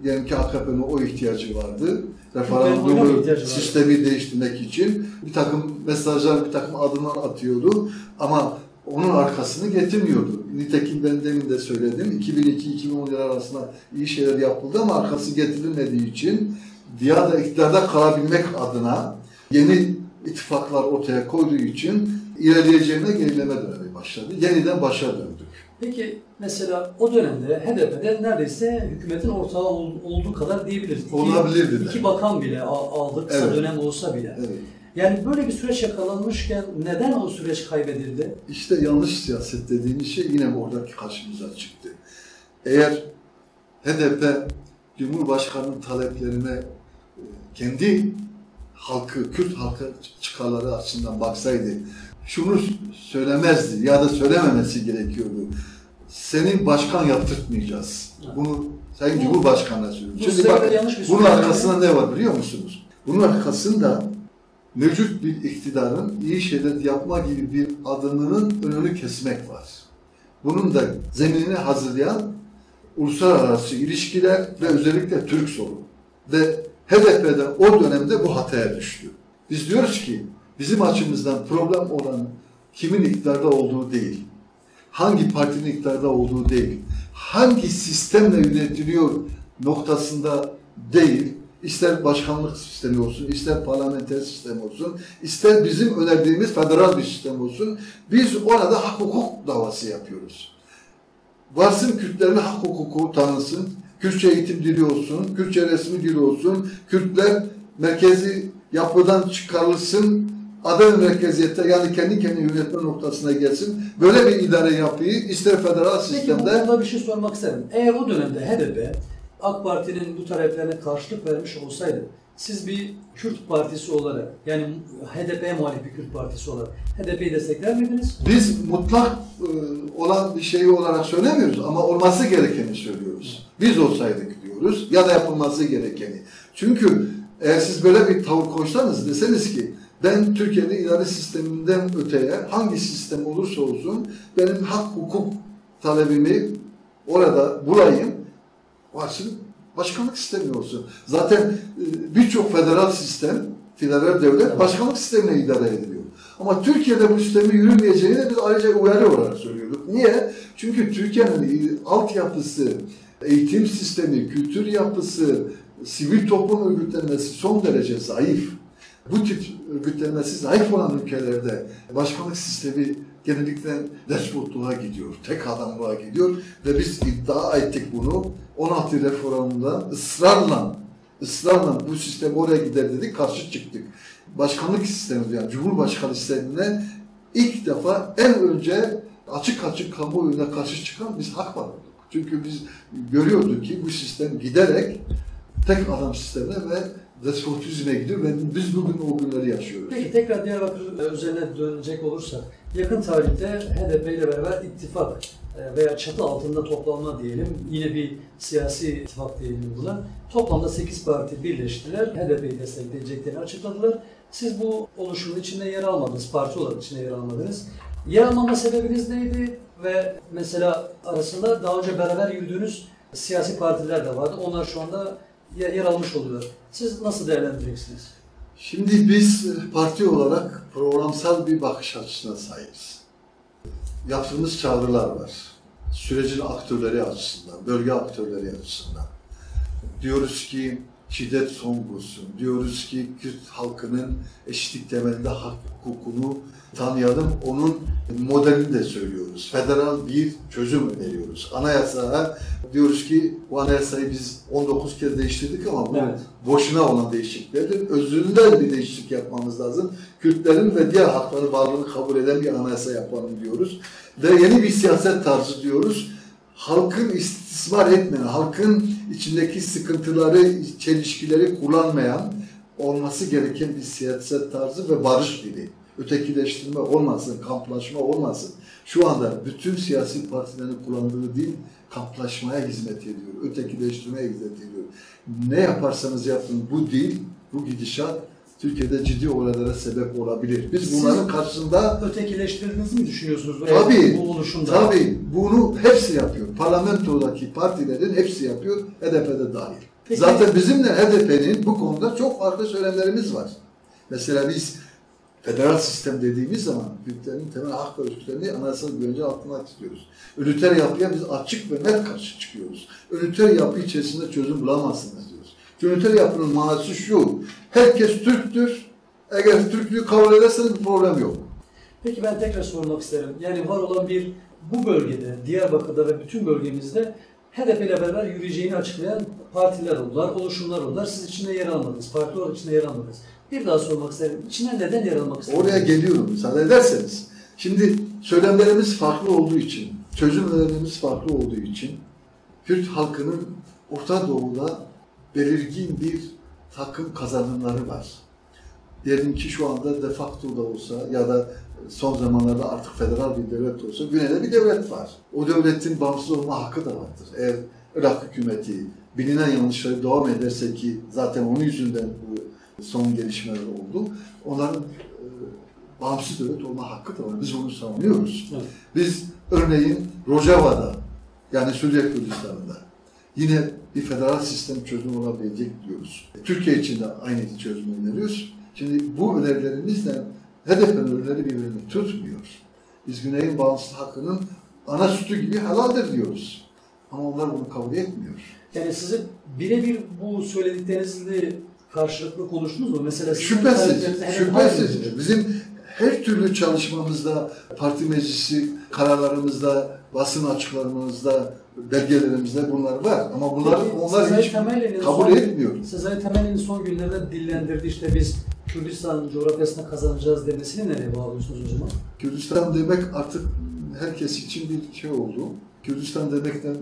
diyelim ki AKP'nin o ihtiyacı vardı. Referandumu vardı? sistemi değiştirmek için bir takım mesajlar, bir takım adımlar atıyordu. Ama onun arkasını getirmiyordu. Nitekim ben demin de söyledim. 2002-2010 yıl arasında iyi şeyler yapıldı ama arkası getirilmediği için Diyada iktidarda kalabilmek adına yeni ittifaklar ortaya koyduğu için ilerleyeceğine gerileme dönemi başladı. Yeniden başa döndük. Peki mesela o dönemde HDP'de neredeyse hükümetin ortağı ol- olduğu kadar diyebiliriz. İki, Olabilirdi. İki bakan bile al- aldı kısa Evet. dönem olsa bile. Evet. Yani böyle bir süreç yakalanmışken neden o süreç kaybedildi? İşte yanlış siyaset dediğimiz şey yine oradaki karşımıza çıktı. Eğer HDP Cumhurbaşkanı'nın taleplerine e, kendi halkı, Kürt halkı çıkarları açısından baksaydı şunu söylemezdi ya da söylememesi gerekiyordu. Seni başkan yaptırtmayacağız. Bunu Sayın Cumhurbaşkanı'na söylüyorum. bu Şimdi bir bunun arkasında ne var biliyor musunuz? Bunun arkasında mevcut bir iktidarın iyi şeyler yapma gibi bir adımının önünü kesmek var. Bunun da zeminini hazırlayan uluslararası ilişkiler ve özellikle Türk sorunu. Ve HDP'de o dönemde bu hataya düştü. Biz diyoruz ki bizim açımızdan problem olan kimin iktidarda olduğu değil, hangi partinin iktidarda olduğu değil, hangi sistemle yönetiliyor noktasında değil, ister başkanlık sistemi olsun, ister parlamenter sistem olsun, ister bizim önerdiğimiz federal bir sistem olsun, biz orada hak hukuk davası yapıyoruz. Varsın Kürtlerin hak hukuku tanınsın, Kürtçe eğitim dili olsun, Kürtçe resmi dili olsun, Kürtler merkezi yapıdan çıkarılsın, aday merkeziyette yani kendi kendini yönetme noktasına gelsin. Böyle bir idare yapıyı ister federal Peki bu sistemde konuda bir şey sormak isterim. Eğer o dönemde HDP AK Parti'nin bu taleplerine karşılık vermiş olsaydı siz bir Kürt partisi olarak yani HDP'ye muhalif bir Kürt partisi olarak HDP'yi destekler miydiniz? biz mutlak e, olan bir şeyi olarak söylemiyoruz ama olması gerekeni söylüyoruz. Biz olsaydık diyoruz ya da yapılması gerekeni. Çünkü eğer siz böyle bir tavır koysanız deseniz ki ben Türkiye'nin idare sisteminden öteye hangi sistem olursa olsun benim hak hukuk talebimi orada bulayım varsın başkanlık sistemi olsun. Zaten e, birçok federal sistem, federal devlet başkanlık sistemine idare ediliyor. Ama Türkiye'de bu sistemin yürümeyeceğini de biz ayrıca uyarı olarak söylüyorduk. Niye? Çünkü Türkiye'nin altyapısı, eğitim sistemi, kültür yapısı, sivil toplum örgütlenmesi son derece zayıf. Bu tip örgütlenmesi zayıf olan ülkelerde başkanlık sistemi genellikle despotluğa gidiyor, tek adamlığa gidiyor ve biz iddia ettik bunu 16 reformunda ısrarla ısrarla bu sistem oraya gider dedik, karşı çıktık. Başkanlık sistemi yani Cumhurbaşkanı sistemine ilk defa en önce açık açık kamuoyuna karşı çıkan biz hak var olduk. Çünkü biz görüyorduk ki bu sistem giderek tek adam sistemine ve despotizme gidiyor ve biz bugün o günleri yaşıyoruz. Peki tekrar Diyarbakır üzerine dönecek olursak yakın tarihte HDP ile beraber ittifak e, veya çatı altında toplanma diyelim. Yine bir siyasi ittifak diyelim buna. Toplamda 8 parti birleştiler. HDP'yi destekleyeceklerini açıkladılar. Siz bu oluşumun içinde yer almadınız. Parti olarak içinde yer almadınız. Yer almama sebebiniz neydi? Ve mesela arasında daha önce beraber yürüdüğünüz siyasi partiler de vardı. Onlar şu anda yer almış oluyor. Siz nasıl değerlendireceksiniz? Şimdi biz e, parti olarak programsal bir bakış açısına sahibiz. Yaptığımız çağrılar var. Sürecin aktörleri açısından, bölge aktörleri açısından. Diyoruz ki şiddet son bulsun. Diyoruz ki Kürt halkının eşitlik temelinde hak hukukunu tanıyalım. Onun modelini de söylüyoruz. Federal bir çözüm öneriyoruz. Anayasaya diyoruz ki bu anayasayı biz 19 kez değiştirdik ama bu Evet. boşuna olan değişikliklerdir. Özünden bir değişiklik yapmamız lazım. Kürtlerin ve diğer hakların varlığını kabul eden bir anayasa yapalım diyoruz. Ve yeni bir siyaset tarzı diyoruz. Halkın istismar etmeyen, halkın içindeki sıkıntıları, çelişkileri kullanmayan olması gereken bir siyaset tarzı ve barış dili. Ötekileştirme olmasın, kamplaşma olmasın. Şu anda bütün siyasi partilerin kullandığı dil kamplaşmaya hizmet ediyor, ötekileştirmeye hizmet ediyor. Ne yaparsanız yapın bu dil, bu gidişat Türkiye'de ciddi olaylara sebep olabilir. Biz Siz- bunların karşısında Ötekileştirdiğinizi mi düşünüyorsunuz? bu- Tabii, Bu oluşumda. Tabii bunu hepsi yapıyor. Parlamentodaki partilerin hepsi yapıyor. HDP'de dahil. Peki- Zaten bizimle HDP'nin bu konuda çok farklı söylemlerimiz var. Mesela biz federal sistem dediğimiz zaman Kürtlerin temel hak ve özgürlüklerini anayasal güvence altına tutuyoruz. Üniter yapıya biz açık ve net karşı çıkıyoruz. Üniter yapı içerisinde çözüm bulamazsınız diyoruz. Üniter yapının manası şu, herkes Türktür, eğer Türklüğü kabul ederseniz bir problem yok. Peki ben tekrar sormak isterim. Yani var olan bir bu bölgede, Diyarbakır'da ve bütün bölgemizde HDP ile beraber yürüyeceğini açıklayan partiler oldular, oluşumlar oldular. Siz içinde yer almadınız, parti olarak içinde yer almadınız. Bir daha sormak isterim. İçine neden yer almak istediniz? Oraya geliyorum müsaade ederseniz. Şimdi söylemlerimiz farklı olduğu için, çözüm önerilerimiz farklı olduğu için Kürt halkının Orta Doğu'da belirgin bir takım kazanımları var. Diyelim ki şu anda de facto da olsa ya da son zamanlarda artık federal bir devlet olsa Güney'de bir devlet var. O devletin bağımsız olma hakkı da vardır. Eğer Irak hükümeti bilinen yanlışları devam ederse ki zaten onun yüzünden bu son gelişmeler oldu. Onların e, bağımsız devlet olma hakkı da var. Biz onu savunuyoruz. Evet. Biz örneğin Rojava'da yani Suriye Kürdistan'da yine bir federal sistem çözümü olabilecek diyoruz. Türkiye için de aynı çözümü öneriyoruz. Şimdi bu önerilerimizle HDP'nin önerileri birbirini tutmuyor. Biz Güney'in bağımsız hakkının ana sütü gibi helaldir diyoruz. Ama onlar bunu kabul etmiyor. Yani sizin birebir bu söylediklerinizle karşılıklı konuştunuz mu? Mesela Şüphesiz, şüphesiz. Bizim her türlü çalışmamızda, parti meclisi kararlarımızda, basın açıklarımızda, belgelerimizde bunlar var. Ama bunlar Peki, onlar hiç kabul son- etmiyor. Sezai Temelli'nin son günlerde dillendirdi işte biz Kürdistan coğrafyasında kazanacağız demesini nereye bağlıyorsunuz o zaman? Kürdistan demek artık herkes için bir şey oldu. Kürdistan demekten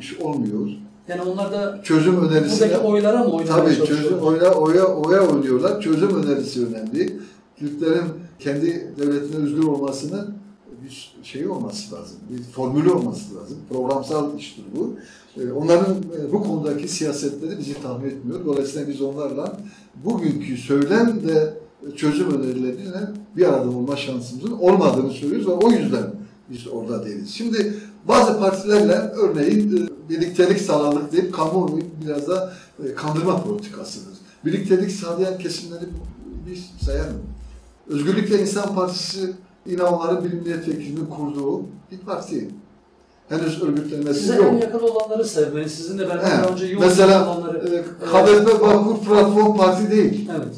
iş olmuyor. Yani onlar da Çözüm önerisine buradaki oylara mı oynamaya Tabii çözüm oya, oya, oya oynuyorlar. Çözüm önerisi önemli. Türklerin kendi devletine özgür olmasının bir şeyi olması lazım. Bir formülü olması lazım. Programsal iştir bu. Ee, Onların e, bu konudaki siyasetleri bizi tahmin etmiyor. Dolayısıyla biz onlarla bugünkü söylem ve çözüm önerilerine bir arada olma şansımızın olmadığını söylüyoruz ve o yüzden biz orada değiliz. Şimdi bazı partilerle örneğin e, birliktelik sağladık deyip kamuoyu biraz da e, kandırma politikasıdır. Birliktelik sağlayan kesimleri biz sayalım. Özgürlük ve İnsan Partisi İnanmaların Bilim Milletvekilinin kurduğu bir parti. Henüz örgütlenmesi Size yok. en yakın olanları sevmeyin. Sizinle beraber He, daha önce yoğun Mesela olanları. e, KDP Vakur Platform Parti değil. Evet.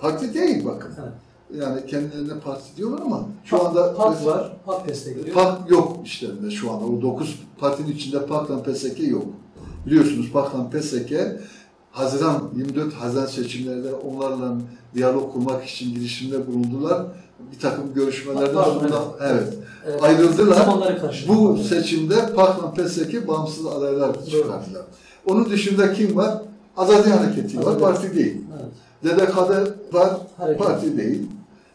Parti değil bakın. evet. Yani kendilerine parti diyorlar ama şu anda PAK var. PAK destekliyor. PAK yok işlerinde şu anda. O 9 partinin içinde PAK'la PSK yok. Biliyorsunuz PAK'la PSK Haziran 24 Haziran seçimlerinde onlarla diyalog kurmak için girişimde bulundular. Bir takım görüşmelerden sonra evet. Evet. ayrıldılar. Zamanları karşı. Bu seçimde PAK'la PSK bağımsız adaylar çıkardılar. Onun dışında kim var? Azadi Hareketi var, Azadi. parti değil. Evet. DDK'da var, Hareket. parti değil.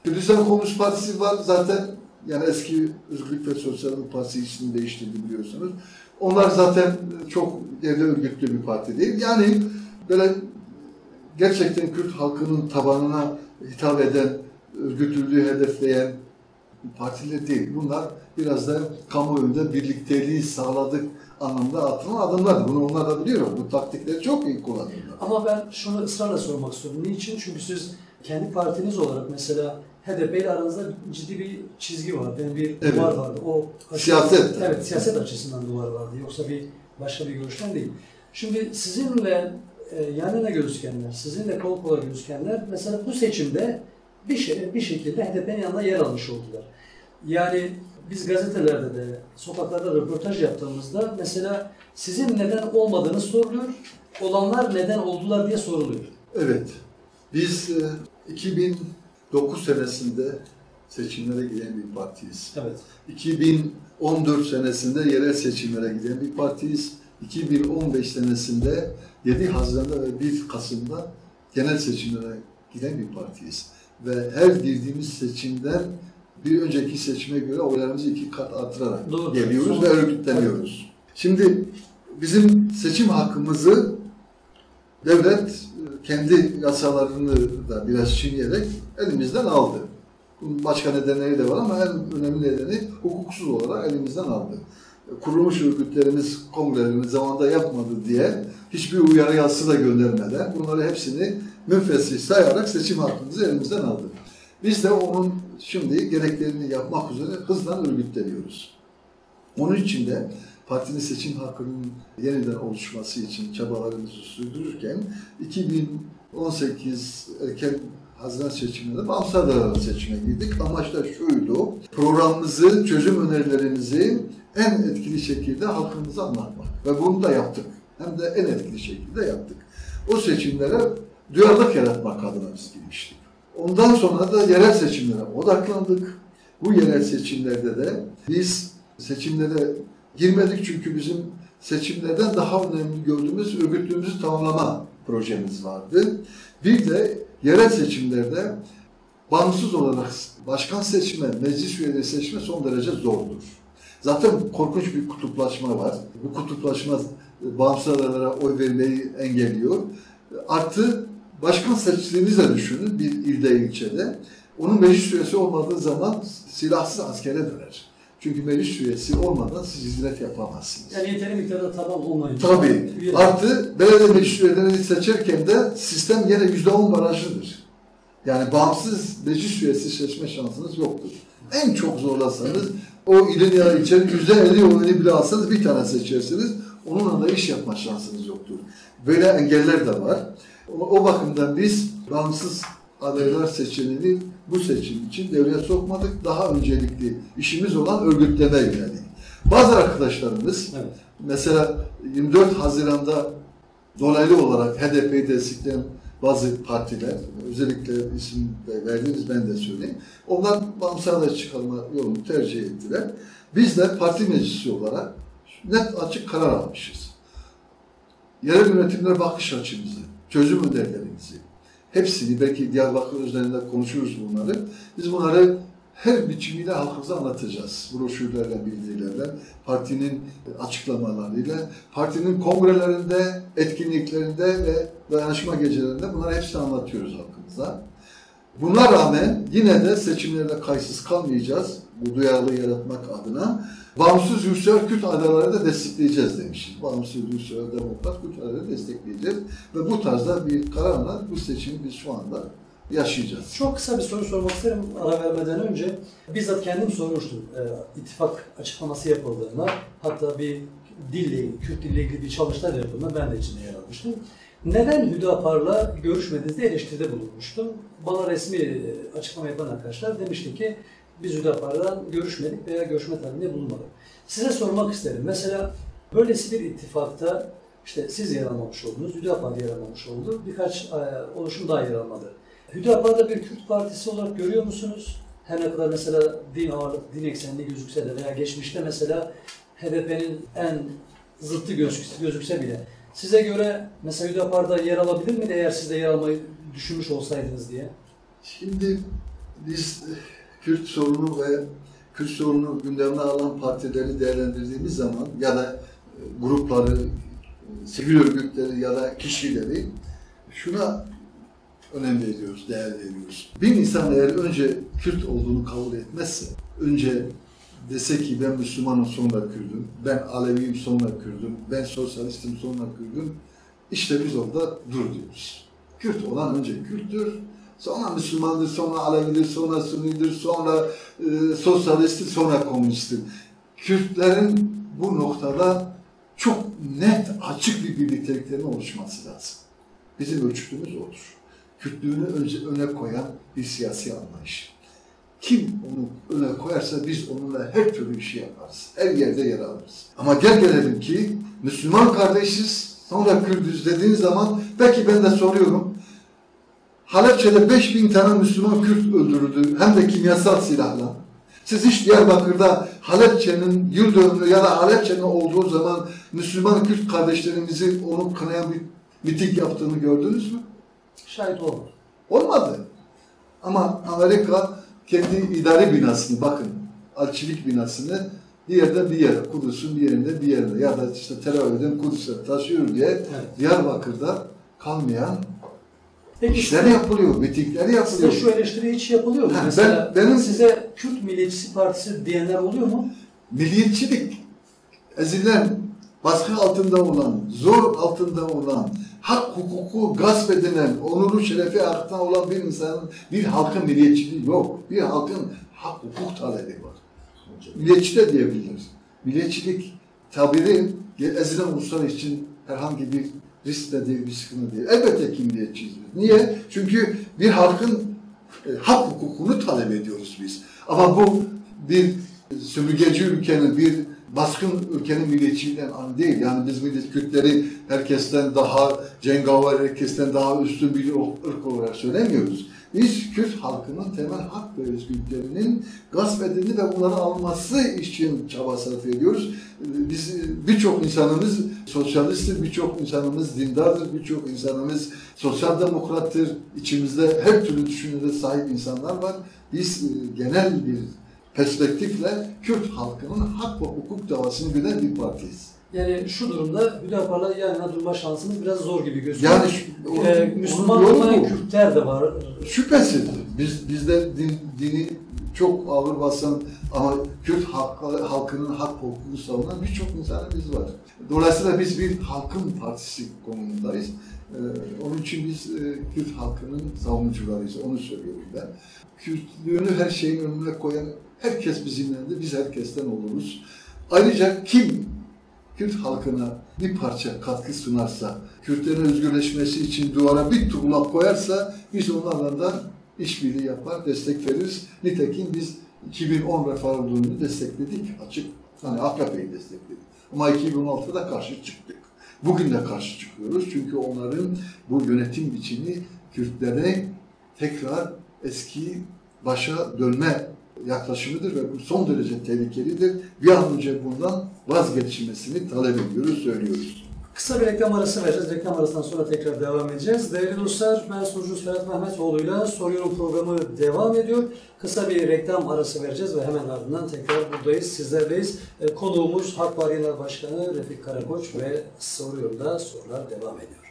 Kürdistan Komünist Partisi var zaten yani eski Özgürlük ve Sosyallik Partisi ismini değiştirdi biliyorsunuz. Onlar zaten çok yerli örgütlü bir parti değil. Yani böyle gerçekten Kürt halkının tabanına hitap eden, örgütlülüğü hedefleyen partiler değil. Bunlar biraz da kamuoyunda birlikteliği sağladık anlamda atılan adımlar. Bunu onlar da biliyor. Bu taktikleri çok iyi kullanıyorlar. Ama ben şunu ısrarla sormak istiyorum. Niçin? Çünkü siz kendi partiniz olarak mesela HDP ile aranızda ciddi bir çizgi vardı. Yani bir Evet. duvar vardı. O Siyaset. Evet, siyaset açısından duvar vardı. Yoksa bir başka bir görüşten değil. Şimdi sizinle e, yan yana gözükenler, sizinle kol kola gözükenler mesela bu seçimde bir şey, bir şekilde HDP'nin yanında yer almış oldular. Yani biz gazetelerde de, sokaklarda röportaj yaptığımızda mesela sizin neden olmadığını soruluyor, olanlar neden oldular diye soruluyor. Evet. Biz e, 2009 senesinde seçimlere giden bir partiyiz. Evet. 2014 senesinde yerel seçimlere giden bir partiyiz. 2015 senesinde 7 Haziran'da ve 1 Kasım'da genel seçimlere giden bir partiyiz. Ve her girdiğimiz seçimden bir önceki seçime göre oylarımızı iki kat artırarak Doğru. geliyoruz Son- ve örgütleniyoruz. Şimdi bizim seçim hakkımızı devlet kendi yasalarını da biraz çiğneyerek elimizden aldı. Bunun başka nedenleri de var ama en önemli nedeni hukuksuz olarak elimizden aldı. Kurulmuş örgütlerimiz kongrelerini zamanında yapmadı diye hiçbir uyarı yazısı da göndermeden bunları hepsini münfesih sayarak seçim hakkımızı elimizden aldı. Biz de onun şimdi gereklerini yapmak üzere hızla örgütleniyoruz. Onun için de partinin seçim hakkının yeniden oluşması için çabalarımızı sürdürürken 2018 erken Haziran seçiminde adaylarla seçime girdik. Amaç da şuydu, programımızı, çözüm önerilerimizi en etkili şekilde halkımıza anlatmak. Ve bunu da yaptık. Hem de en etkili şekilde yaptık. O seçimlere duyarlılık yaratmak adına biz girmiştik. Ondan sonra da yerel seçimlere odaklandık. Bu yerel seçimlerde de biz seçimlere girmedik çünkü bizim seçimlerden daha önemli gördüğümüz örgütlüğümüzü tamamlama projemiz vardı. Bir de yerel seçimlerde bağımsız olarak başkan seçme, meclis üyeleri seçme son derece zordur. Zaten korkunç bir kutuplaşma var. Bu kutuplaşma bağımsız adaylara oy vermeyi engelliyor. Artı başkan seçtiğinizi de düşünün bir ilde ilçede. Onun meclis üyesi olmadığı zaman silahsız askere döner. Çünkü meclis üyesi olmadan siz hizmet yapamazsınız. Yani yeteri miktarda taban olmayınca. Tabii. Artı belediye meclis üyelerini seçerken de sistem yine yüzde on barajlıdır. Yani bağımsız meclis üyesi seçme şansınız yoktur. En çok zorlasanız o ilin ya da ilçenin yüzde elli oyunu bile alsanız bir tane seçersiniz. onunla da iş yapma şansınız yoktur. Böyle engeller de var. O, o bakımdan biz bağımsız adaylar seçimini bu seçim için devreye sokmadık. Daha öncelikli işimiz olan örgütleme yönelik. Bazı arkadaşlarımız Evet. mesela 24 Haziran'da dolaylı olarak HDP'yi destekleyen bazı partiler, özellikle isim de verdiniz ben de söyleyeyim. Onlar bağımsız aday çıkarma yolunu tercih ettiler. Biz de parti meclisi olarak net açık karar almışız. Yerel yönetimlere bakış açımızı, çözüm önerilerimizi, hepsini belki Diyarbakır üzerinde konuşuruz bunları. Biz bunları her biçimiyle halkımıza anlatacağız. Broşürlerle, bildirilerle, partinin açıklamalarıyla, partinin kongrelerinde, etkinliklerinde ve dayanışma gecelerinde bunları hepsini anlatıyoruz halkımıza. Buna rağmen yine de seçimlerde kayıtsız kalmayacağız. Bu duyarlılığı yaratmak adına. Bağımsız Yurtsever Kürt adayları da destekleyeceğiz demişiz. Bağımsız Yurtsever Demokrat Kürt adayları destekleyeceğiz. Ve bu tarzda bir kararla bu seçimi biz şu anda yaşayacağız. Çok kısa bir soru sormak isterim ara vermeden önce. Bizzat kendim sormuştum e, ittifak açıklaması yapıldığında. Hatta bir dille ilgili, Kürt dille ilgili bir çalıştay da yapıldığında ben de içinde yer almıştım. Neden Hüdapar'la görüşmediğinizde eleştiride bulunmuştum. Bana resmi e, açıklama yapan arkadaşlar demişti ki biz Hüdapar'la görüşmedik veya görüşme talebinde bulunmadık. Size sormak isterim. Mesela böylesi bir ittifakta işte siz yer almamış oldunuz, Hüdapar yer almamış oldu. Birkaç e, oluşum daha yer almadı. Hüdapar'da bir Kürt partisi olarak görüyor musunuz? Her ne kadar mesela din ağırlık, din eksenli gözükse de veya geçmişte mesela HDP'nin en zıttı gözükse, gözükse bile size göre mesela Hüdapar'da yer alabilir miydi eğer siz de yer almayı düşünmüş olsaydınız diye? Şimdi biz Kürt sorunu ve Kürt sorunu gündemine alan partileri değerlendirdiğimiz zaman ya da e, grupları, sivil örgütleri ya da kişileri şuna önem veriyoruz, değer veriyoruz. Bir insan eğer önce Kürt olduğunu kabul etmezse, önce dese ki ben Müslümanım sonra Kürdüm, ben Aleviyim sonra Kürdüm, ben sosyalistim sonra Kürdüm, işte biz orada dur diyoruz. Kürt olan önce Kürttür, sonra Müslümandır, sonra Alevidir, sonra Sünnidir, sonra e, sosyalisttir, sonra komünisttir. Kürtlerin bu noktada çok net, açık bir birlikteliklerin oluşması lazım. Bizim ölçütümüz odur. Kürtlüğünü öne koyan bir siyasi anlayış. Kim onu öne koyarsa biz onunla her türlü işi yaparız. Her yerde yer alırız. Ama gel gelelim ki Müslüman kardeşiz, sonra Kürdüz dediğin zaman belki ben de soruyorum. Halepçe'de 5000 tane Müslüman Kürt öldürüldü hem de kimyasal silahla. Siz hiç Diyarbakır'da Halepçe'nin yıl dönümü ya da Halepçe'nin olduğu zaman Müslüman Kürt kardeşlerimizi onu kınayan bir miting yaptığını gördünüz mü? Şahit olmadım. Olmadı. Ama Amerika kendi idari binasını bakın, elçilik binasını bir yerden bir yere, Kudüs'ün bir yerinde bir yerine ya da işte Tel Aviv'den Kudüs'e taşıyor diye Evet. Diyarbakır'da kalmayan Peki işler size, yapılıyor, mitingler size yapılıyor. şu eleştiri hiç yapılıyor mu? Ha, Mesela ben- benim- size Kürt Milliyetçisi Partisi diyenler oluyor mu? Milliyetçilik, ezilen, baskı altında olan, zor altında olan, hak hukuku gasp edilen, onuru şerefi ayakta olan bir insanın, bir halkın milliyetçiliği yok. Bir halkın hak hukuk talebi var. Milliyetçi de diyebiliriz. Milliyetçilik tabiri ezilen uluslar için herhangi bir risk de değil, bir sıkıntı değil. Elbette ki milliyetçiyiz biz. Niye? Çünkü bir halkın e, hak hukukunu talep ediyoruz biz. Ama bu bir sömürgeci ülkenin, bir baskın ülkenin milliyetçiliğinden an değil. Yani biz millet Kürtleri herkesten daha cengaver, herkesten daha üstün bir ırk olarak söylemiyoruz. Biz Kürt halkının temel hak ve özgürlüklerinin gasp edildiğini ve bunları alması için çaba sarf ediyoruz. Biz birçok insanımız sosyalisttir, birçok insanımız dindardır, birçok insanımız sosyal demokrattır. İçimizde her türlü düşüncede sahip insanlar var. Biz e, genel bir perspektifle Kürt halkının hak ve hukuk davasını bilen bir partiyiz. Yani şu durumda Hüdapar'la yan yana durma şansımız biraz zor gibi gözüküyor. Yani onun- Ee, onun Müslüman olmayan. Kürtler de var. Şüphesiz. Biz bizde din, dini çok ağır basan ama Kürt halkı, halkının hak hukukunu savunan birçok insanımız var. Dolayısıyla biz bir halkın partisi konumundayız. Ee, onun için biz e, Kürt halkının savunucularıyız. Onu söylüyorum ben. Kürtlüğünü her şeyin önüne koyan herkes bizimle de biz herkesten oluruz. Ayrıca kim Kürt halkına bir parça katkı sunarsa, Kürtlerin özgürleşmesi için duvara bir tuğla koyarsa biz onlarla da işbirliği yapar, destek veririz. Nitekim biz 2010 referandumunu destekledik açık. Hani AKP'yi destekledik. Ama 2016'da karşı çıktık. Bugün de karşı çıkıyoruz çünkü onların bu yönetim biçimi Kürtlere tekrar eski başa dönme yaklaşımıdır ve bu son derece tehlikelidir. Bir an önce bundan vazgeçilmesini talep ediyoruz, söylüyoruz. Kısa bir reklam arası vereceğiz. Reklam arasından sonra tekrar devam edeceğiz. Değerli dostlar, ben sunucunuz Ferhat Mehmetoğlu'yla Soruyorum programı devam ediyor. Kısa bir reklam arası vereceğiz ve hemen ardından tekrar buradayız, sizlerleyiz. E, Konuğumuz Halk Var Genel Başkanı Refik Karakoç ve Soruyorum'da sorular devam ediyor.